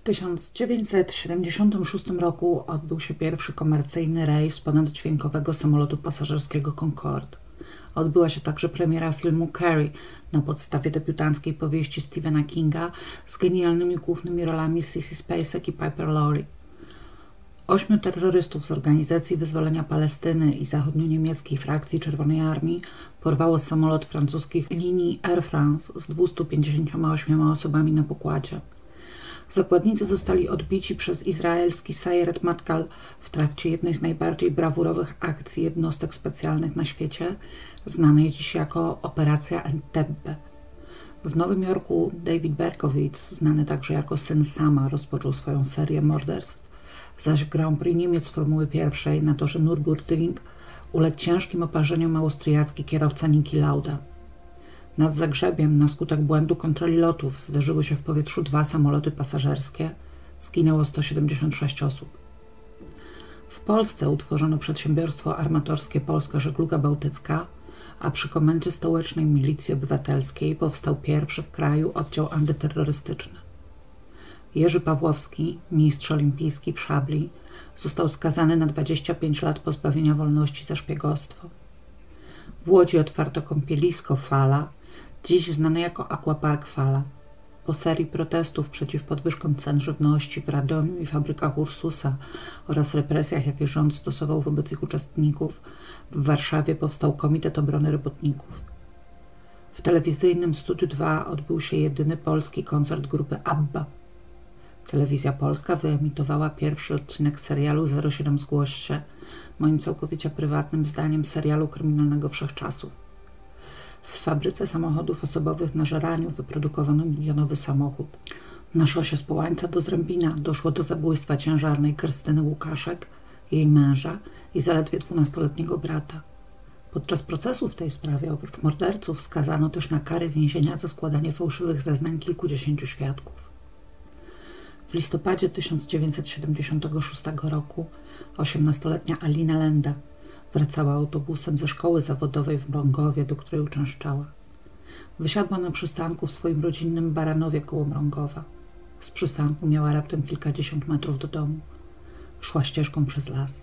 W 1976 roku odbył się pierwszy komercyjny rejs ponadźwiękowego samolotu pasażerskiego Concorde. Odbyła się także premiera filmu Carrie na podstawie debiutanckiej powieści Stephena Kinga z genialnymi głównymi rolami Sissy Spacek i Piper Laurie. Ośmiu terrorystów z Organizacji Wyzwolenia Palestyny i zachodnio-niemieckiej frakcji Czerwonej Armii porwało samolot francuskich linii Air France z 258 osobami na pokładzie. Zakładnicy zostali odbici przez izraelski Sayeret Matkal w trakcie jednej z najbardziej brawurowych akcji jednostek specjalnych na świecie, znanej dziś jako Operacja Entebbe. W Nowym Jorku David Berkowitz, znany także jako syn Sama, rozpoczął swoją serię morderstw, zaś Grand Prix Niemiec Formuły I na torze Nürburgring uległ ciężkim oparzeniom austriacki kierowca Niki Lauda. Nad Zagrzebiem na skutek błędu kontroli lotów zderzyły się w powietrzu dwa samoloty pasażerskie. Zginęło 176 osób. W Polsce utworzono przedsiębiorstwo armatorskie Polska Żegluga Bałtycka, a przy Komendzie Stołecznej Milicji Obywatelskiej powstał pierwszy w kraju oddział antyterrorystyczny. Jerzy Pawłowski, mistrz olimpijski w szabli, został skazany na 25 lat pozbawienia wolności za szpiegostwo. W Łodzi otwarto kąpielisko Fala, dziś znane jako Aquapark Fala. Po serii protestów przeciw podwyżkom cen żywności w Radomiu i fabrykach Ursusa oraz represjach, jakie rząd stosował wobec ich uczestników, w Warszawie powstał Komitet Obrony Robotników. W telewizyjnym Studiu 2 odbył się jedyny polski koncert grupy ABBA. Telewizja Polska wyemitowała pierwszy odcinek serialu 07 Zgłoś moim całkowicie prywatnym zdaniem serialu kryminalnego wszechczasów. W fabryce samochodów osobowych na Żeraniu wyprodukowano milionowy samochód. Na szosie z Połańca do Zrębina doszło do zabójstwa ciężarnej Krystyny Łukaszek, jej męża i zaledwie dwunastoletniego brata. Podczas procesu w tej sprawie oprócz morderców skazano też na karę więzienia za składanie fałszywych zeznań kilkudziesięciu świadków. W listopadzie 1976 roku osiemnastoletnia Alina Lenda wracała autobusem ze szkoły zawodowej w Mrągowie, do której uczęszczała. Wysiadła na przystanku w swoim rodzinnym Baranowie koło Mrągowa. Z przystanku miała raptem kilkadziesiąt metrów do domu. Szła ścieżką przez las.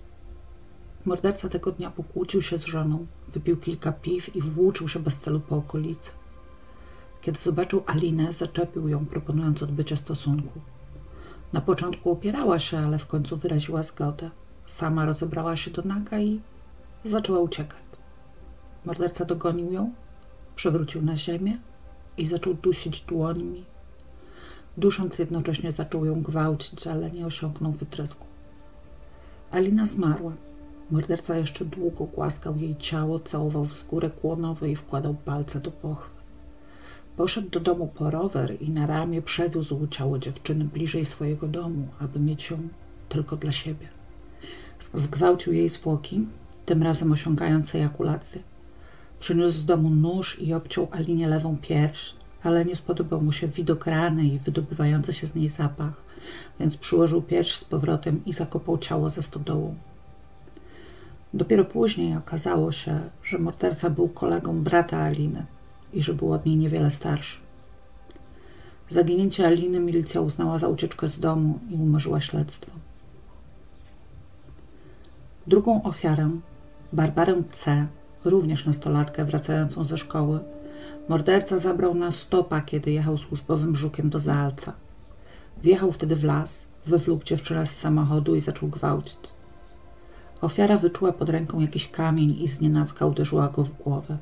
Morderca tego dnia pokłócił się z żoną, wypił kilka piw i włóczył się bez celu po okolicy. Kiedy zobaczył Alinę, zaczepił ją, proponując odbycie stosunku. Na początku opierała się, ale w końcu wyraziła zgodę. Sama rozebrała się do naga i zaczęła uciekać. Morderca dogonił ją, przewrócił na ziemię i zaczął dusić dłońmi. Dusząc jednocześnie zaczął ją gwałcić, ale nie osiągnął wytrysku. Alina zmarła. Morderca jeszcze długo głaskał jej ciało, całował w skórek łonowy i wkładał palce do pochwy. Poszedł do domu po rower i na ramię przewiózł ciało dziewczyny bliżej swojego domu, aby mieć ją tylko dla siebie. Zgwałcił jej zwłoki, tym razem osiągając ejakulację. Przyniósł z domu nóż i obciął Alinie lewą pierś, ale nie spodobał mu się widok rany i wydobywający się z niej zapach, więc przyłożył pierś z powrotem i zakopał ciało ze stodołą. Dopiero później okazało się, że morderca był kolegą brata Aliny i że był od niej niewiele starszy. Zaginięcie Aliny milicja uznała za ucieczkę z domu i umorzyła śledztwo. Drugą ofiarę, Barbarę C., również nastolatkę wracającą ze szkoły, morderca zabrał na stopa, kiedy jechał służbowym żukiem do Zalca. Wjechał wtedy w las, wywlókł dziewczynę z samochodu i zaczął gwałcić. Ofiara wyczuła pod ręką jakiś kamień i znienacka uderzyła go w głowę.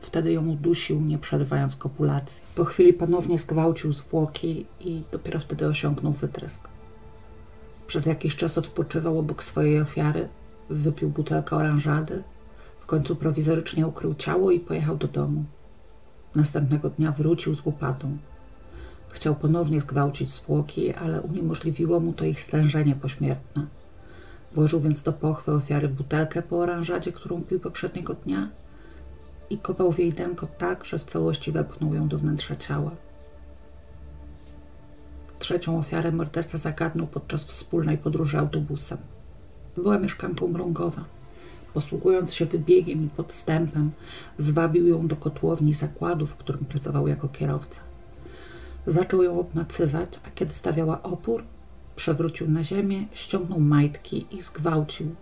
Wtedy ją udusił, nie przerywając kopulacji. Po chwili ponownie zgwałcił zwłoki i dopiero wtedy osiągnął wytrysk. Przez jakiś czas odpoczywał obok swojej ofiary, wypił butelkę oranżady, w końcu prowizorycznie ukrył ciało i pojechał do domu. Następnego dnia wrócił z łopatą. Chciał ponownie zgwałcić zwłoki, ale uniemożliwiło mu to ich stężenie pośmiertne. Włożył więc do pochwy ofiary butelkę po oranżadzie, którą pił poprzedniego dnia i kopał w jej denko tak, że w całości wepchnął ją do wnętrza ciała. Trzecią ofiarę morderca zagadnął podczas wspólnej podróży autobusem. Była mieszkanką Mrągowa. Posługując się wybiegiem i podstępem, zwabił ją do kotłowni zakładu, w którym pracował jako kierowca. Zaczął ją obmacywać, a kiedy stawiała opór, przewrócił na ziemię, ściągnął majtki i zgwałcił,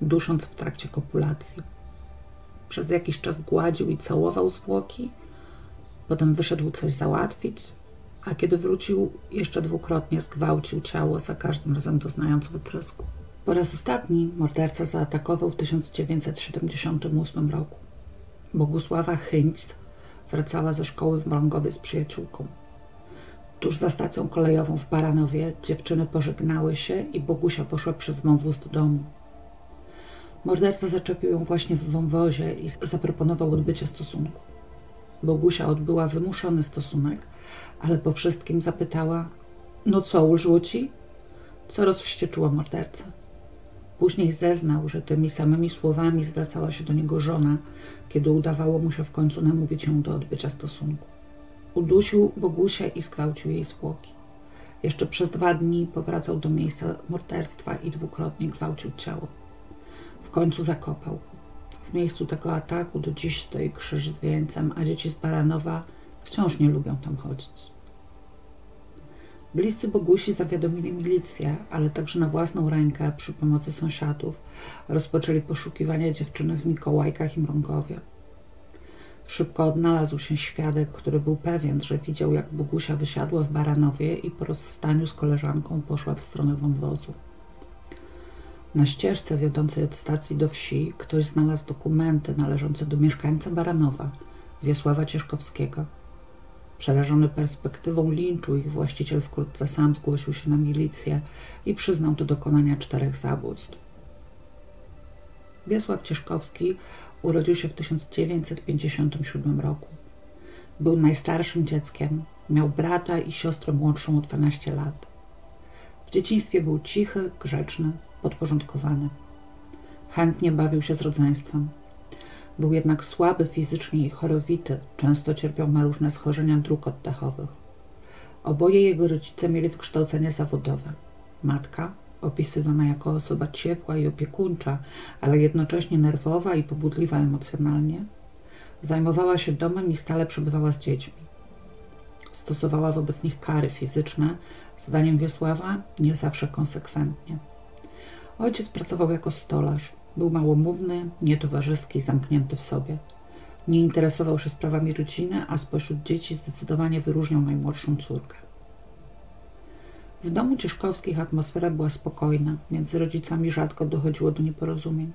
dusząc w trakcie kopulacji. Przez jakiś czas gładził i całował zwłoki, potem wyszedł coś załatwić, a kiedy wrócił, jeszcze dwukrotnie zgwałcił ciało, za każdym razem doznając wytrysku. Po raz ostatni morderca zaatakował w 1978 roku. Bogusława Chyńc wracała ze szkoły w Mrągowie z przyjaciółką. Tuż za stacją kolejową w Baranowie dziewczyny pożegnały się i Bogusia poszła przez wąwóz do domu. Morderca zaczepił ją właśnie w wąwozie i zaproponował odbycie stosunku. Bogusia odbyła wymuszony stosunek, ale po wszystkim zapytała: No co, ulżyło ci? Co rozwścieczyła mordercę. Później zeznał, że tymi samymi słowami zwracała się do niego żona, kiedy udawało mu się w końcu namówić ją do odbycia stosunku. Udusił Bogusię i zgwałcił jej zwłoki. Jeszcze przez dwa dni powracał do miejsca morderstwa i dwukrotnie gwałcił ciało. W końcu zakopał. W miejscu tego ataku do dziś stoi krzyż z wieńcem, a dzieci z Baranowa wciąż nie lubią tam chodzić. Bliscy Bogusi zawiadomili milicję, ale także na własną rękę przy pomocy sąsiadów rozpoczęli poszukiwania dziewczyny w Mikołajkach i Mrągowie. Szybko odnalazł się świadek, który był pewien, że widział, jak Bogusia wysiadła w Baranowie i po rozstaniu z koleżanką poszła w stronę wąwozu. Na ścieżce wiodącej od stacji do wsi ktoś znalazł dokumenty należące do mieszkańca Baranowa, Wiesława Cieszkowskiego. Przerażony perspektywą linczu ich właściciel wkrótce sam zgłosił się na milicję i przyznał do dokonania czterech zabójstw. Wiesław Cieszkowski urodził się w 1957 roku. Był najstarszym dzieckiem, miał brata i siostrę młodszą o 12 lat. W dzieciństwie był cichy, grzeczny, podporządkowany. Chętnie bawił się z rodzeństwem. Był jednak słaby fizycznie i chorowity, często cierpiał na różne schorzenia dróg oddechowych. Oboje jego rodzice mieli wykształcenie zawodowe. Matka, opisywana jako osoba ciepła i opiekuńcza, ale jednocześnie nerwowa i pobudliwa emocjonalnie, zajmowała się domem i stale przebywała z dziećmi. Stosowała wobec nich kary fizyczne, zdaniem Wiesława nie zawsze konsekwentnie. Ojciec pracował jako stolarz. Był małomówny, nietowarzyski, zamknięty w sobie. Nie interesował się sprawami rodziny, a spośród dzieci zdecydowanie wyróżniał najmłodszą córkę. W domu Cieszkowskich atmosfera była spokojna, między rodzicami rzadko dochodziło do nieporozumień.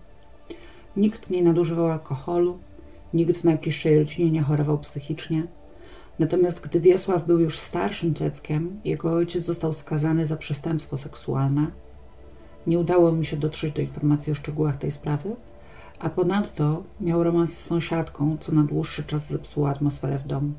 Nikt nie nadużywał alkoholu, nikt w najbliższej rodzinie nie chorował psychicznie. Natomiast gdy Wiesław był już starszym dzieckiem, jego ojciec został skazany za przestępstwo seksualne. Nie udało mi się dotrzeć do informacji o szczegółach tej sprawy, a ponadto miał romans z sąsiadką, co na dłuższy czas zepsuło atmosferę w domu.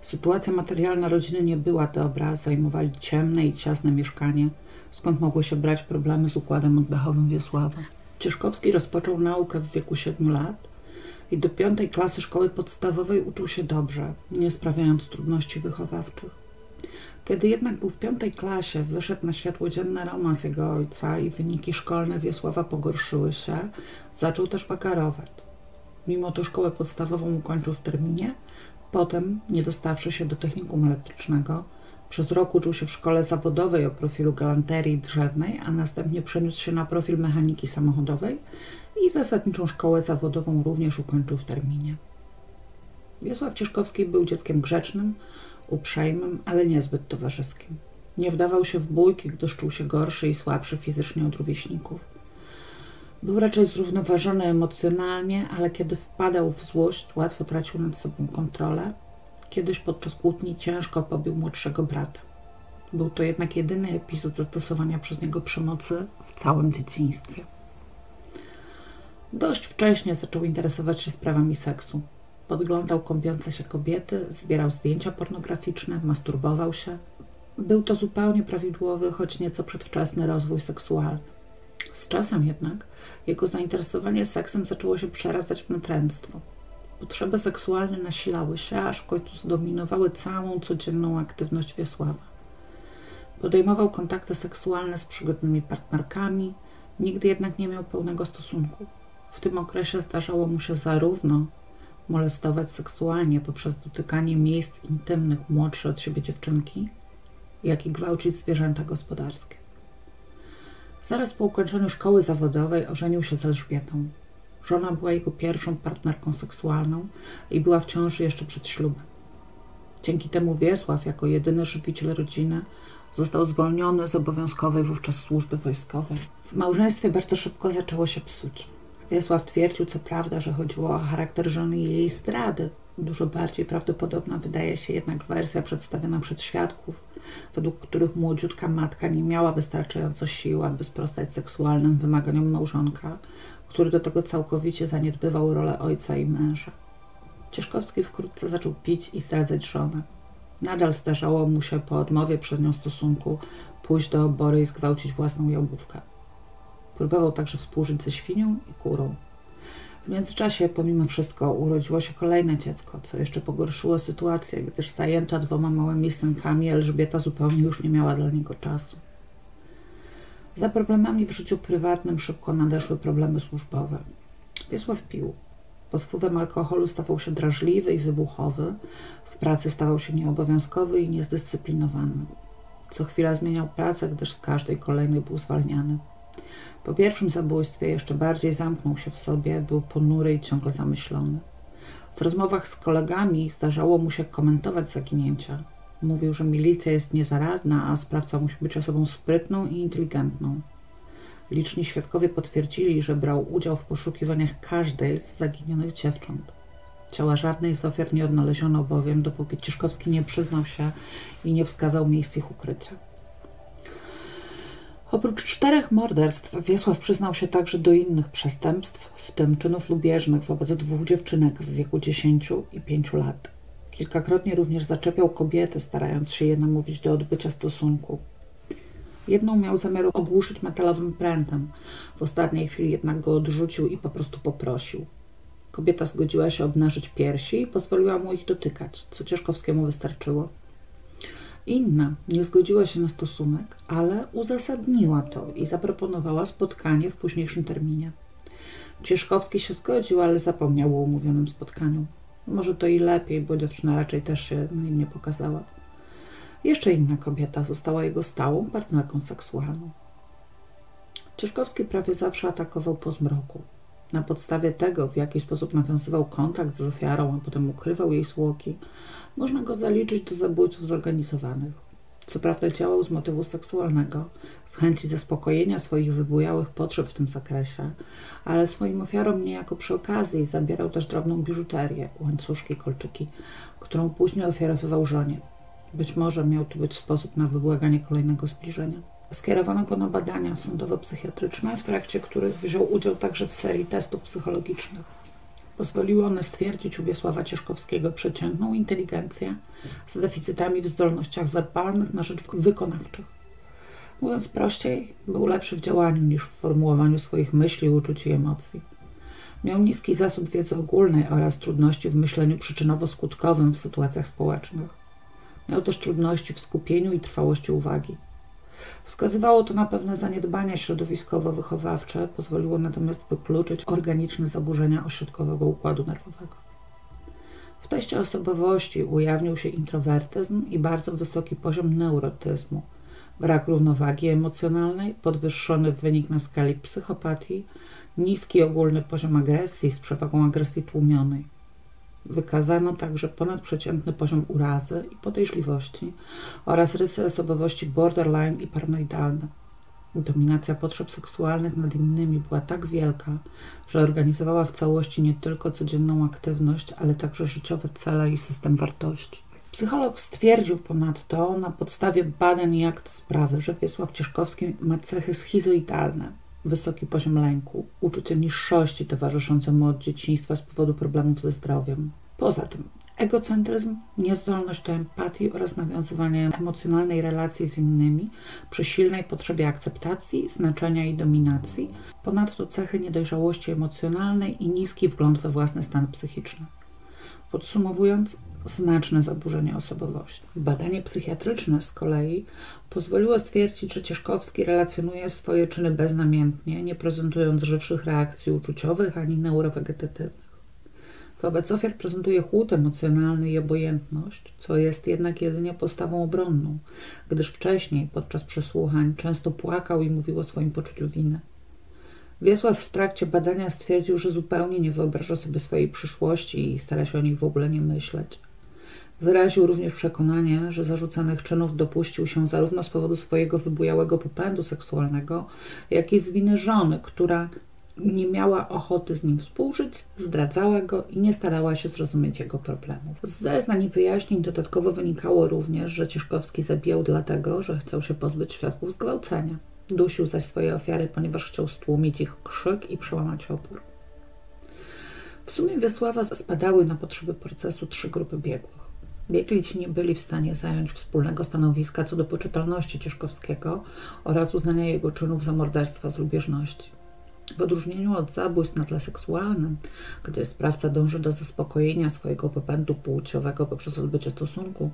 Sytuacja materialna rodziny nie była dobra, zajmowali ciemne i ciasne mieszkanie, skąd mogły się brać problemy z układem oddechowym Wiesława. Cieszkowski rozpoczął naukę w wieku 7 lat i do piątej klasy szkoły podstawowej uczył się dobrze, nie sprawiając trudności wychowawczych. Kiedy jednak był w piątej klasie, wyszedł na światło dzienne romans jego ojca i wyniki szkolne Wiesława pogorszyły się, zaczął też wakarować. Mimo to szkołę podstawową ukończył w terminie, Potem, nie dostawszy się do technikum elektrycznego, przez rok uczył się w szkole zawodowej o profilu galanterii drzewnej, a następnie przeniósł się na profil mechaniki samochodowej i zasadniczą szkołę zawodową również ukończył w terminie. Wiesław Cieszkowski był dzieckiem grzecznym, uprzejmym, ale niezbyt towarzyskim. Nie wdawał się w bójki, gdyż czuł się gorszy i słabszy fizycznie od rówieśników. Był raczej zrównoważony emocjonalnie, ale kiedy wpadał w złość, łatwo tracił nad sobą kontrolę. Kiedyś podczas kłótni ciężko pobił młodszego brata. Był to jednak jedyny epizod zastosowania przez niego przemocy w całym dzieciństwie. Dość wcześnie zaczął interesować się sprawami seksu. Podglądał kąpiące się kobiety, zbierał zdjęcia pornograficzne, masturbował się. Był to zupełnie prawidłowy, choć nieco przedwczesny rozwój seksualny. Z czasem jednak jego zainteresowanie seksem zaczęło się przeradzać w natręctwo. Potrzeby seksualne nasilały się, aż w końcu zdominowały całą codzienną aktywność Wiesława. Podejmował kontakty seksualne z przygodnymi partnerkami, nigdy jednak nie miał pełnego stosunku. W tym okresie zdarzało mu się zarówno molestować seksualnie poprzez dotykanie miejsc intymnych młodsze od siebie dziewczynki, jak i gwałcić zwierzęta gospodarskie. Zaraz po ukończeniu szkoły zawodowej ożenił się z Elżbietą. Żona była jego pierwszą partnerką seksualną i była w ciąży jeszcze przed ślubem. Dzięki temu Wiesław, jako jedyny żywiciel rodziny, został zwolniony z obowiązkowej wówczas służby wojskowej. W małżeństwie bardzo szybko zaczęło się psuć. Wiesław twierdził co prawda, że chodziło o charakter żony i jej zdrady. Dużo bardziej prawdopodobna wydaje się jednak wersja przedstawiona przez świadków, według których młodziutka matka nie miała wystarczająco sił, aby sprostać seksualnym wymaganiom małżonka, który do tego całkowicie zaniedbywał rolę ojca i męża. Cieszkowski wkrótce zaczął pić i zdradzać żonę. Nadal zdarzało mu się po odmowie przez nią stosunku pójść do obory i zgwałcić własną jałówkę. Próbował także współżyć ze świnią i kurą. W międzyczasie, pomimo wszystko, urodziło się kolejne dziecko, co jeszcze pogorszyło sytuację, gdyż zajęta dwoma małymi synkami, Elżbieta zupełnie już nie miała dla niego czasu. Za problemami w życiu prywatnym szybko nadeszły problemy służbowe. Wiesław pił. Pod wpływem alkoholu stawał się drażliwy i wybuchowy, w pracy stawał się nieobowiązkowy i niezdyscyplinowany. Co chwila zmieniał pracę, gdyż z każdej kolejnej był zwalniany. Po pierwszym zabójstwie jeszcze bardziej zamknął się w sobie, był ponury i ciągle zamyślony. W rozmowach z kolegami zdarzało mu się komentować zaginięcia. Mówił, że milicja jest niezaradna, a sprawca musi być osobą sprytną i inteligentną. Liczni świadkowie potwierdzili, że brał udział w poszukiwaniach każdej z zaginionych dziewcząt. Ciała żadnej z ofiar nie odnaleziono bowiem, dopóki Ciszkowski nie przyznał się i nie wskazał miejsc ich ukrycia. Oprócz czterech morderstw Wiesław przyznał się także do innych przestępstw, w tym czynów lubieżnych wobec dwóch dziewczynek w wieku 10 i 5 lat. Kilkakrotnie również zaczepiał kobiety, starając się je namówić do odbycia stosunku. Jedną miał zamiar ogłuszyć metalowym prętem. W ostatniej chwili jednak go odrzucił i po prostu poprosił. Kobieta zgodziła się obnażyć piersi i pozwoliła mu ich dotykać, co Cieszkowskiemu wystarczyło. Inna nie zgodziła się na stosunek, ale uzasadniła to i zaproponowała spotkanie w późniejszym terminie. Cieszkowski się zgodził, ale zapomniał o umówionym spotkaniu. Może to i lepiej, bo dziewczyna raczej też się nie pokazała. Jeszcze inna kobieta została jego stałą partnerką seksualną. Cieszkowski prawie zawsze atakował po zmroku. Na podstawie tego, w jaki sposób nawiązywał kontakt z ofiarą, a potem ukrywał jej zwłoki, można go zaliczyć do zabójców zorganizowanych. Co prawda działał z motywu seksualnego, z chęci zaspokojenia swoich wybujałych potrzeb w tym zakresie, ale swoim ofiarom niejako przy okazji zabierał też drobną biżuterię, łańcuszki, kolczyki, którą później ofiarowywał żonie. Być może miał to być sposób na wybłaganie kolejnego zbliżenia. Skierowano go na badania sądowo-psychiatryczne, w trakcie których wziął udział także w serii testów psychologicznych. Pozwoliły one stwierdzić u Wiesława Cieszkowskiego przeciętną inteligencję z deficytami w zdolnościach werbalnych na rzecz wykonawczych. Mówiąc prościej, był lepszy w działaniu niż w formułowaniu swoich myśli, uczuć i emocji. Miał niski zasób wiedzy ogólnej oraz trudności w myśleniu przyczynowo-skutkowym w sytuacjach społecznych. Miał też trudności w skupieniu i trwałości uwagi. Wskazywało to na pewne zaniedbania środowiskowo-wychowawcze, pozwoliło natomiast wykluczyć organiczne zaburzenia ośrodkowego układu nerwowego. W teście osobowości ujawnił się introwertyzm i bardzo wysoki poziom neurotyzmu, brak równowagi emocjonalnej, podwyższony wynik na skali psychopatii, niski ogólny poziom agresji z przewagą agresji tłumionej. Wykazano także ponadprzeciętny poziom urazy i podejrzliwości oraz rysy osobowości borderline i paranoidalne. Dominacja potrzeb seksualnych nad innymi była tak wielka, że organizowała w całości nie tylko codzienną aktywność, ale także życiowe cele i system wartości. Psycholog stwierdził ponadto na podstawie badań i akt sprawy, że Wiesław Cieszkowski ma cechy schizoidalne, wysoki poziom lęku, uczucie niższości towarzyszące mu od dzieciństwa z powodu problemów ze zdrowiem. Poza tym egocentryzm, niezdolność do empatii oraz nawiązywanie emocjonalnej relacji z innymi przy silnej potrzebie akceptacji, znaczenia i dominacji, ponadto cechy niedojrzałości emocjonalnej i niski wgląd we własny stan psychiczny. Podsumowując, znaczne zaburzenia osobowości. Badanie psychiatryczne z kolei pozwoliło stwierdzić, że Cieszkowski relacjonuje swoje czyny beznamiętnie, nie prezentując żywszych reakcji uczuciowych ani neurowegetatywnych. Wobec ofiar prezentuje chłód emocjonalny i obojętność, co jest jednak jedynie postawą obronną, gdyż wcześniej, podczas przesłuchań, często płakał i mówił o swoim poczuciu winy. Wiesław w trakcie badania stwierdził, że zupełnie nie wyobraża sobie swojej przyszłości i stara się o niej w ogóle nie myśleć. Wyraził również przekonanie, że zarzucanych czynów dopuścił się zarówno z powodu swojego wybujałego popędu seksualnego, jak i z winy żony, która nie miała ochoty z nim współżyć, zdradzała go i nie starała się zrozumieć jego problemów. Z zeznań i wyjaśnień dodatkowo wynikało również, że Cieszkowski zabijał dlatego, że chciał się pozbyć świadków zgwałcenia. Dusił zaś swoje ofiary, ponieważ chciał stłumić ich krzyk i przełamać opór. W sumie Wiesława spadały na potrzeby procesu trzy grupy biegłych. Biegli ci nie byli w stanie zająć wspólnego stanowiska co do poczytalności Cieszkowskiego oraz uznania jego czynów za morderstwa z lubieżności. W odróżnieniu od zabójstw na tle seksualnym, gdzie sprawca dąży do zaspokojenia swojego popędu płciowego poprzez odbycie stosunku,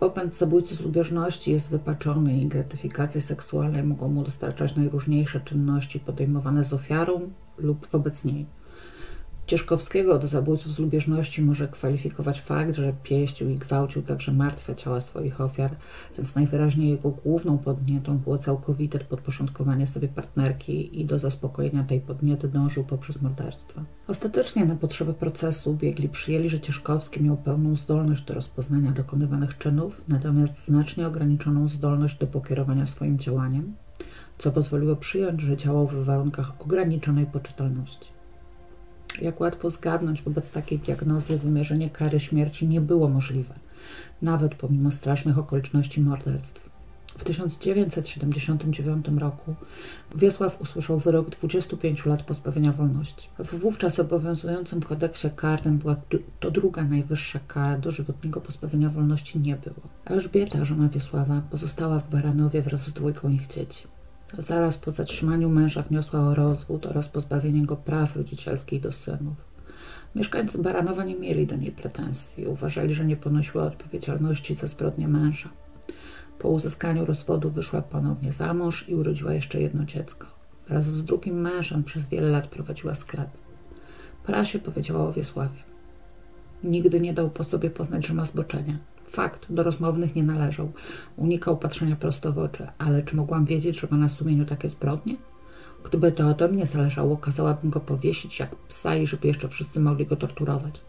popęd zabójcy z lubieżności jest wypaczony i gratyfikacje seksualne mogą mu dostarczać najróżniejsze czynności podejmowane z ofiarą lub wobec niej. Cieszkowskiego do zabójców z lubieżności może kwalifikować fakt, że pieścił i gwałcił także martwe ciała swoich ofiar, więc najwyraźniej jego główną podnietą było całkowite podporządkowanie sobie partnerki i do zaspokojenia tej podniety dążył poprzez morderstwo. Ostatecznie na potrzeby procesu biegli przyjęli, że Cieszkowski miał pełną zdolność do rozpoznania dokonywanych czynów, natomiast znacznie ograniczoną zdolność do pokierowania swoim działaniem, co pozwoliło przyjąć, że działał w warunkach ograniczonej poczytalności. Jak łatwo zgadnąć, wobec takiej diagnozy wymierzenie kary śmierci nie było możliwe, nawet pomimo strasznych okoliczności morderstw. W 1979 roku Wiesław usłyszał wyrok 25 lat pozbawienia wolności. W wówczas obowiązującym kodeksie karnym była to druga najwyższa kara dożywotniego pozbawienia wolności nie było. Elżbieta, żona Wiesława, pozostała w Baranowie wraz z dwójką ich dzieci. Zaraz po zatrzymaniu męża wniosła o rozwód oraz pozbawienie go praw rodzicielskich do synów. Mieszkańcy Baranowa nie mieli do niej pretensji. Uważali, że nie ponosiła odpowiedzialności za zbrodnię męża. Po uzyskaniu rozwodu wyszła ponownie za mąż i urodziła jeszcze jedno dziecko. Wraz z drugim mężem przez wiele lat prowadziła sklep. Prasie powiedziała o Wiesławie. Nigdy nie dał po sobie poznać, że ma zboczenia. Fakt, do rozmownych nie należał. Unikał patrzenia prosto w oczy. Ale czy mogłam wiedzieć, że ma na sumieniu takie zbrodnie? Gdyby to ode mnie zależało, kazałabym go powiesić jak psa i żeby jeszcze wszyscy mogli go torturować.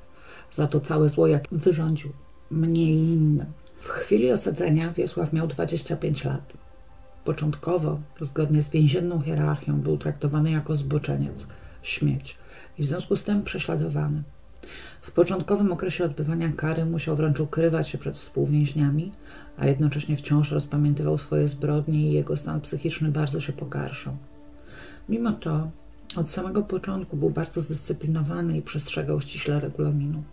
Za to całe zło, jak wyrządził. Mnie i innym. W chwili osadzenia Wiesław miał 25 lat. Początkowo, zgodnie z więzienną hierarchią, był traktowany jako zboczeniec, śmieć i w związku z tym prześladowany. W początkowym okresie odbywania kary musiał wręcz ukrywać się przed współwięźniami, a jednocześnie wciąż rozpamiętywał swoje zbrodnie i jego stan psychiczny bardzo się pogarszał. Mimo to od samego początku był bardzo zdyscyplinowany i przestrzegał ściśle regulaminu.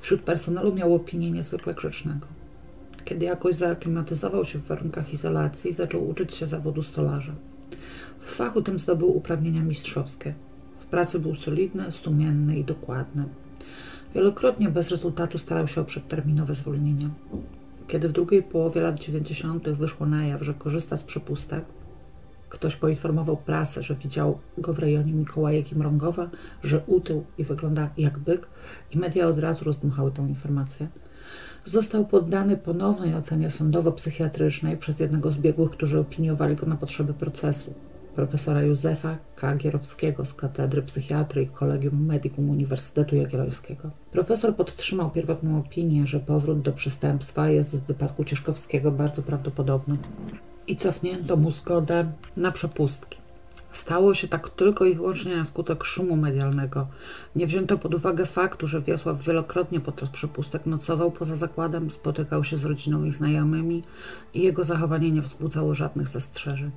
Wśród personelu miał opinię niezwykle grzecznego. Kiedy jakoś zaaklimatyzował się w warunkach izolacji, zaczął uczyć się zawodu stolarza. W fachu tym zdobył uprawnienia mistrzowskie. W pracy był solidny, sumienny i dokładny. Wielokrotnie bez rezultatu starał się o przedterminowe zwolnienie. Kiedy w drugiej połowie lat 90. wyszło na jaw, że korzysta z przepustek, ktoś poinformował prasę, że widział go w rejonie Mikołajek i Mrągowa, że utył i wygląda jak byk i media od razu rozdmuchały tę informację. Został poddany ponownej ocenie sądowo-psychiatrycznej przez jednego z biegłych, którzy opiniowali go na potrzeby procesu profesora Józefa Kagierowskiego z Katedry Psychiatry i Kolegium Medicum Uniwersytetu Jagiellońskiego. Profesor podtrzymał pierwotną opinię, że powrót do przestępstwa jest w wypadku Cieszkowskiego bardzo prawdopodobny i cofnięto mu zgodę na przepustki. Stało się tak tylko i wyłącznie na skutek szumu medialnego. Nie wzięto pod uwagę faktu, że Wiesław wielokrotnie podczas przepustek nocował poza zakładem, spotykał się z rodziną i znajomymi i jego zachowanie nie wzbudzało żadnych zastrzeżeń.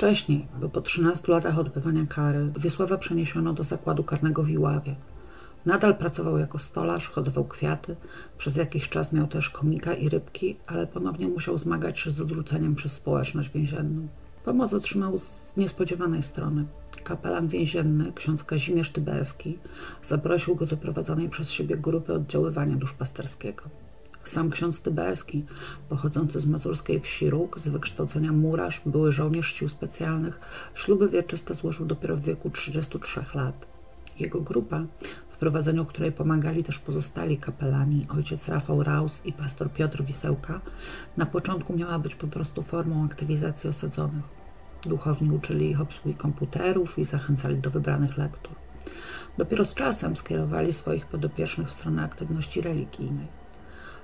Wcześniej, bo po 13 latach odbywania kary, Wiesława przeniesiono do zakładu karnego w Iławie. Nadal pracował jako stolarz, hodował kwiaty, przez jakiś czas miał też komika i rybki, ale ponownie musiał zmagać się z odrzuceniem przez społeczność więzienną. Pomoc otrzymał z niespodziewanej strony. Kapelan więzienny, ksiądz Kazimierz Tyberski, zaprosił go do prowadzonej przez siebie grupy oddziaływania duszpasterskiego. Sam ksiądz Tyberski, pochodzący z mazurskiej wsi Róg, z wykształcenia murarz, były żołnierz sił specjalnych, śluby wieczyste złożył dopiero w wieku 33 lat. Jego grupa prowadzeniu której pomagali też pozostali kapelani, ojciec Rafał Raus i pastor Piotr Wisełka, na początku miała być po prostu formą aktywizacji osadzonych. Duchowni uczyli ich obsługi komputerów i zachęcali do wybranych lektur. Dopiero z czasem skierowali swoich podopiecznych w stronę aktywności religijnej.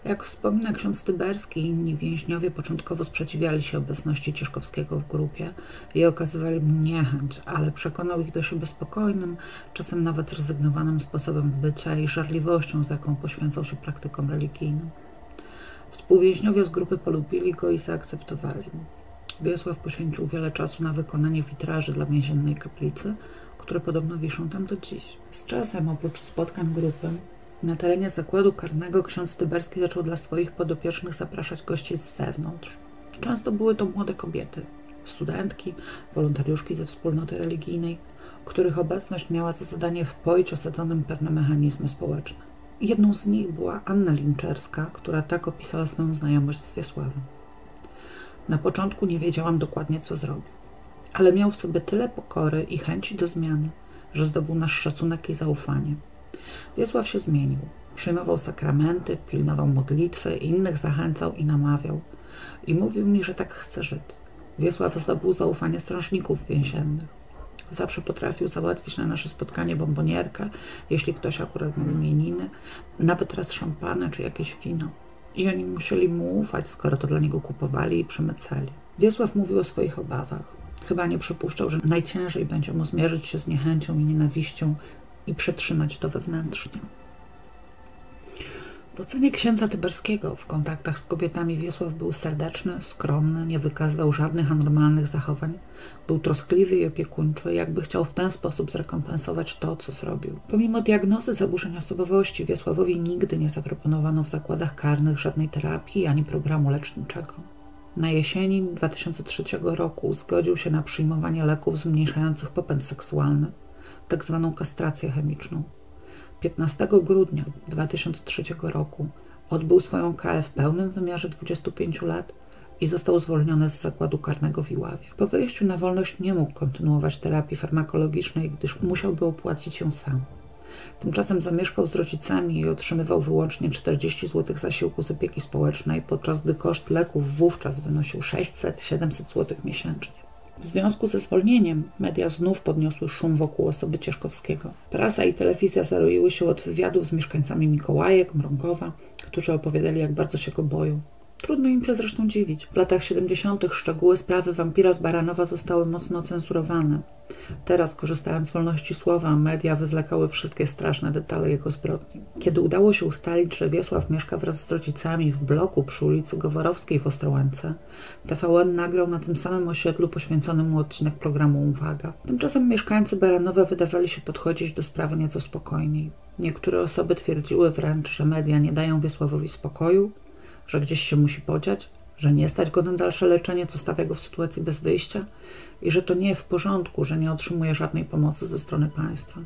Jak wspomina ksiądz Tyberski, inni więźniowie początkowo sprzeciwiali się obecności Cieszkowskiego w grupie i okazywali mu niechęć, ale przekonał ich do siebie spokojnym, czasem nawet zrezygnowanym sposobem bycia i żarliwością, z jaką poświęcał się praktykom religijnym. Współwięźniowie z grupy polubili go i zaakceptowali. Wiesław poświęcił wiele czasu na wykonanie witraży dla więziennej kaplicy, które podobno wiszą tam do dziś. Z czasem, oprócz spotkań grupy, na terenie zakładu karnego ksiądz Tyberski zaczął dla swoich podopiecznych zapraszać gości z zewnątrz. Często były to młode kobiety, studentki, wolontariuszki ze wspólnoty religijnej, których obecność miała za zadanie wpoić osadzonym pewne mechanizmy społeczne. Jedną z nich była Anna Linczerska, która tak opisała swoją znajomość z Wiesławem. Na początku nie wiedziałam dokładnie, co zrobił, ale miał w sobie tyle pokory i chęci do zmiany, że zdobył nasz szacunek i zaufanie – Wiesław się zmienił. Przyjmował sakramenty, pilnował modlitwy, innych zachęcał i namawiał. I mówił mi, że tak chce żyć. Wiesław zdobył zaufanie strażników więziennych. Zawsze potrafił załatwić na nasze spotkanie bombonierkę, jeśli ktoś akurat miał imieniny, nawet raz szampana czy jakieś wino. I oni musieli mu ufać, skoro to dla niego kupowali i przemycali. Wiesław mówił o swoich obawach. Chyba nie przypuszczał, że najciężej będzie mu zmierzyć się z niechęcią i nienawiścią i przetrzymać to wewnętrznie. W ocenie księdza Tyberskiego w kontaktach z kobietami Wiesław był serdeczny, skromny, nie wykazywał żadnych anormalnych zachowań, był troskliwy i opiekuńczy, jakby chciał w ten sposób zrekompensować to, co zrobił. Pomimo diagnozy zaburzeń osobowości, Wiesławowi nigdy nie zaproponowano w zakładach karnych żadnej terapii ani programu leczniczego. Na jesieni 2003 roku zgodził się na przyjmowanie leków zmniejszających popęd seksualny tak zwaną kastrację chemiczną. 15 grudnia 2003 roku odbył swoją karę w pełnym wymiarze 25 lat i został zwolniony z zakładu karnego w Iławie. Po wyjściu na wolność nie mógł kontynuować terapii farmakologicznej, gdyż musiałby opłacić ją sam. Tymczasem zamieszkał z rodzicami i otrzymywał wyłącznie 40 zł zasiłku z opieki społecznej, podczas gdy koszt leków wówczas wynosił 600-700 zł miesięcznie. W związku ze zwolnieniem media znów podniosły szum wokół osoby Cieszkowskiego. Prasa i telewizja zaroiły się od wywiadów z mieszkańcami Mikołajek, Mrągowa, którzy opowiadali, jak bardzo się go boją. Trudno im się zresztą dziwić. W latach 70. szczegóły sprawy wampira z Baranowa zostały mocno cenzurowane. Teraz, korzystając z wolności słowa, media wywlekały wszystkie straszne detale jego zbrodni. Kiedy udało się ustalić, że Wiesław mieszka wraz z rodzicami w bloku przy ulicy Goworowskiej w Ostrołęce, TVN nagrał na tym samym osiedlu poświęcony mu odcinek programu Uwaga. Tymczasem mieszkańcy Baranowa wydawali się podchodzić do sprawy nieco spokojniej. Niektóre osoby twierdziły wręcz, że media nie dają Wiesławowi spokoju, że gdzieś się musi podziać, że nie stać go na dalsze leczenie, co stawia go w sytuacji bez wyjścia i że to nie w porządku, że nie otrzymuje żadnej pomocy ze strony państwa.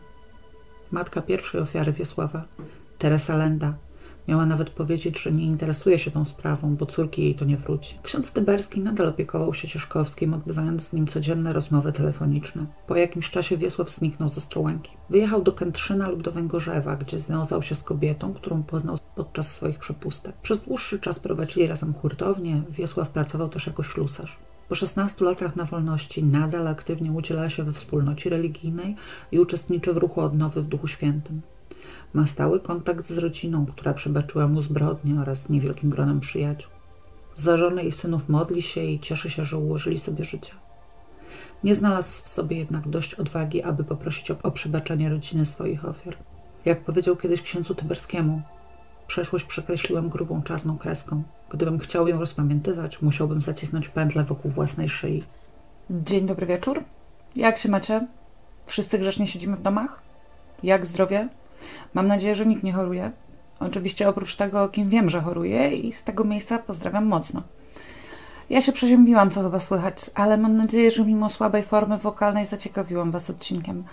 Matka pierwszej ofiary Wiesława, Teresa Lenda, Miała nawet powiedzieć, że nie interesuje się tą sprawą, bo córki jej to nie wróci. Ksiądz Tyberski nadal opiekował się Cieszkowskim, odbywając z nim codzienne rozmowy telefoniczne. Po jakimś czasie Wiesław zniknął ze Strołęki. Wyjechał do Kętrzyna lub do Węgorzewa, gdzie związał się z kobietą, którą poznał podczas swoich przepustek. Przez dłuższy czas prowadzili razem hurtownię, Wiesław pracował też jako ślusarz. Po 16 latach na wolności nadal aktywnie udziela się we wspólnocie religijnej i uczestniczy w ruchu odnowy w Duchu Świętym. Ma stały kontakt z rodziną, która przebaczyła mu zbrodnie oraz niewielkim gronem przyjaciół. Za żonę i synów modli się i cieszy się, że ułożyli sobie życie. Nie znalazł w sobie jednak dość odwagi, aby poprosić o, o przebaczenie rodziny swoich ofiar. Jak powiedział kiedyś księdzu Tyberskiemu, przeszłość przekreśliłem grubą czarną kreską. Gdybym chciał ją rozpamiętywać, musiałbym zacisnąć pętlę wokół własnej szyi. Dzień dobry wieczór. Jak się macie? Wszyscy grzecznie siedzimy w domach? Jak zdrowie? Mam nadzieję, że nikt nie choruje. Oczywiście oprócz tego, kim wiem, że choruje i z tego miejsca pozdrawiam mocno. Ja się przeziębiłam, co chyba słychać, ale mam nadzieję, że mimo słabej formy wokalnej zaciekawiłam Was odcinkiem.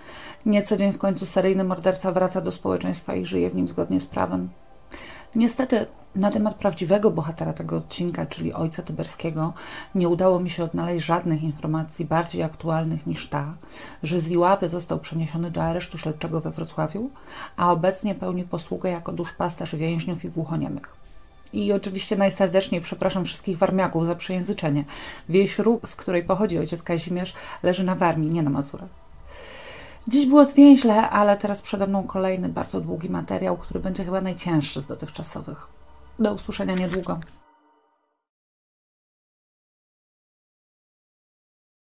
Nie co dzień w końcu seryjny morderca wraca do społeczeństwa i żyje w nim zgodnie z prawem. Niestety na temat prawdziwego bohatera tego odcinka, czyli ojca Tyberskiego, nie udało mi się odnaleźć żadnych informacji bardziej aktualnych niż ta, że z Iławy został przeniesiony do aresztu śledczego we Wrocławiu, a obecnie pełni posługę jako duszpasterz więźniów i głuchoniemych. I oczywiście najserdeczniej przepraszam wszystkich warmiaków za przejęzyczenie. Wieś Róg, z której pochodzi ojciec Kazimierz, leży na Warmii, nie na Mazurach. Dziś było zwięźle, ale teraz przede mną kolejny bardzo długi materiał, który będzie chyba najcięższy z dotychczasowych. Do usłyszenia niedługo.